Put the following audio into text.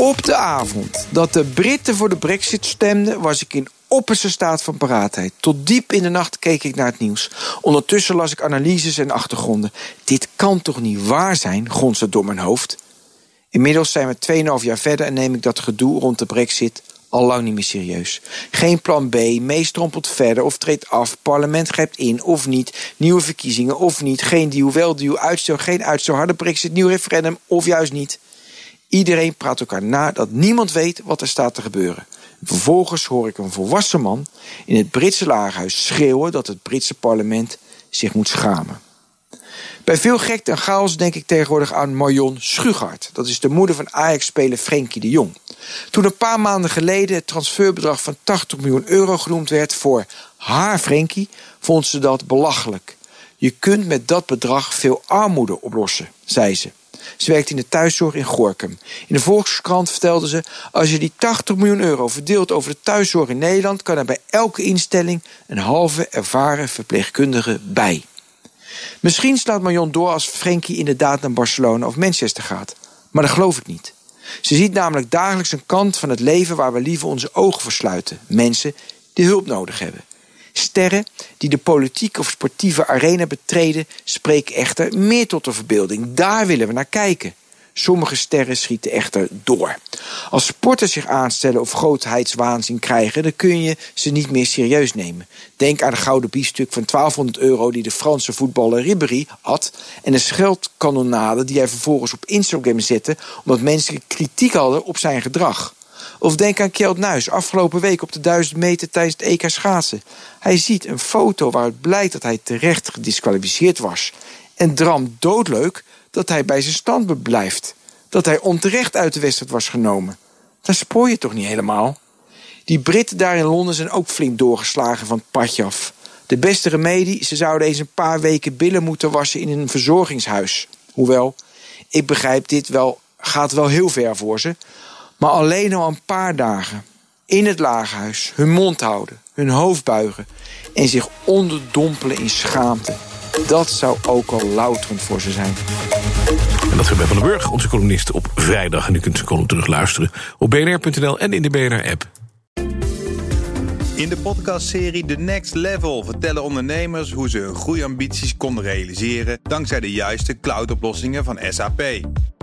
Op de avond dat de Britten voor de Brexit stemden, was ik in opperste staat van paraatheid. Tot diep in de nacht keek ik naar het nieuws. Ondertussen las ik analyses en achtergronden. Dit kan toch niet waar zijn, gronsde door mijn hoofd. Inmiddels zijn we 2,5 jaar verder en neem ik dat gedoe rond de Brexit al lang niet meer serieus. Geen plan B, meestrompelt verder of treedt af, parlement grijpt in of niet, nieuwe verkiezingen of niet, geen deal, wel deal, uitstel, geen uitstel, harde Brexit, nieuw referendum of juist niet. Iedereen praat elkaar na dat niemand weet wat er staat te gebeuren. Vervolgens hoor ik een volwassen man in het Britse lagerhuis schreeuwen dat het Britse parlement zich moet schamen. Bij veel gekte en chaos denk ik tegenwoordig aan Marion Schugaard. Dat is de moeder van Ajax-speler Frenkie de Jong. Toen een paar maanden geleden het transferbedrag van 80 miljoen euro genoemd werd voor haar Frenkie, vond ze dat belachelijk. Je kunt met dat bedrag veel armoede oplossen, zei ze. Ze werkt in de thuiszorg in Gorkum. In de Volkskrant vertelde ze: Als je die 80 miljoen euro verdeelt over de thuiszorg in Nederland, kan er bij elke instelling een halve ervaren verpleegkundige bij. Misschien slaat Marion door als Frenkie inderdaad naar Barcelona of Manchester gaat. Maar dat geloof ik niet. Ze ziet namelijk dagelijks een kant van het leven waar we liever onze ogen voor sluiten. Mensen die hulp nodig hebben. Sterren die de politieke of sportieve arena betreden, spreken echter meer tot de verbeelding. Daar willen we naar kijken. Sommige sterren schieten echter door. Als sporters zich aanstellen of grootheidswaanzin krijgen, dan kun je ze niet meer serieus nemen. Denk aan de gouden biefstuk van 1200 euro die de Franse voetballer Ribéry had en de scheldkanonade die hij vervolgens op Instagram zette omdat mensen kritiek hadden op zijn gedrag. Of denk aan Kjeld Nuis, afgelopen week op de 1000 meter tijdens het EK schaatsen. Hij ziet een foto waaruit blijkt dat hij terecht gedisqualificeerd was. En dram doodleuk dat hij bij zijn stand blijft. Dat hij onterecht uit de wedstrijd was genomen. Dan spoor je toch niet helemaal? Die Britten daar in Londen zijn ook flink doorgeslagen van het padje. De beste remedie, ze zouden eens een paar weken billen moeten wassen in een verzorgingshuis. Hoewel, ik begrijp dit wel, gaat wel heel ver voor ze. Maar alleen al een paar dagen in het lagerhuis hun mond houden, hun hoofd buigen en zich onderdompelen in schaamte. Dat zou ook al louterend voor ze zijn. En dat bij Van den Burg, onze columnist, op vrijdag. En u kunt zijn column terugluisteren op bnr.nl en in de BNR-app. In de podcastserie The Next Level vertellen ondernemers hoe ze hun groeiambities konden realiseren dankzij de juiste cloudoplossingen van SAP.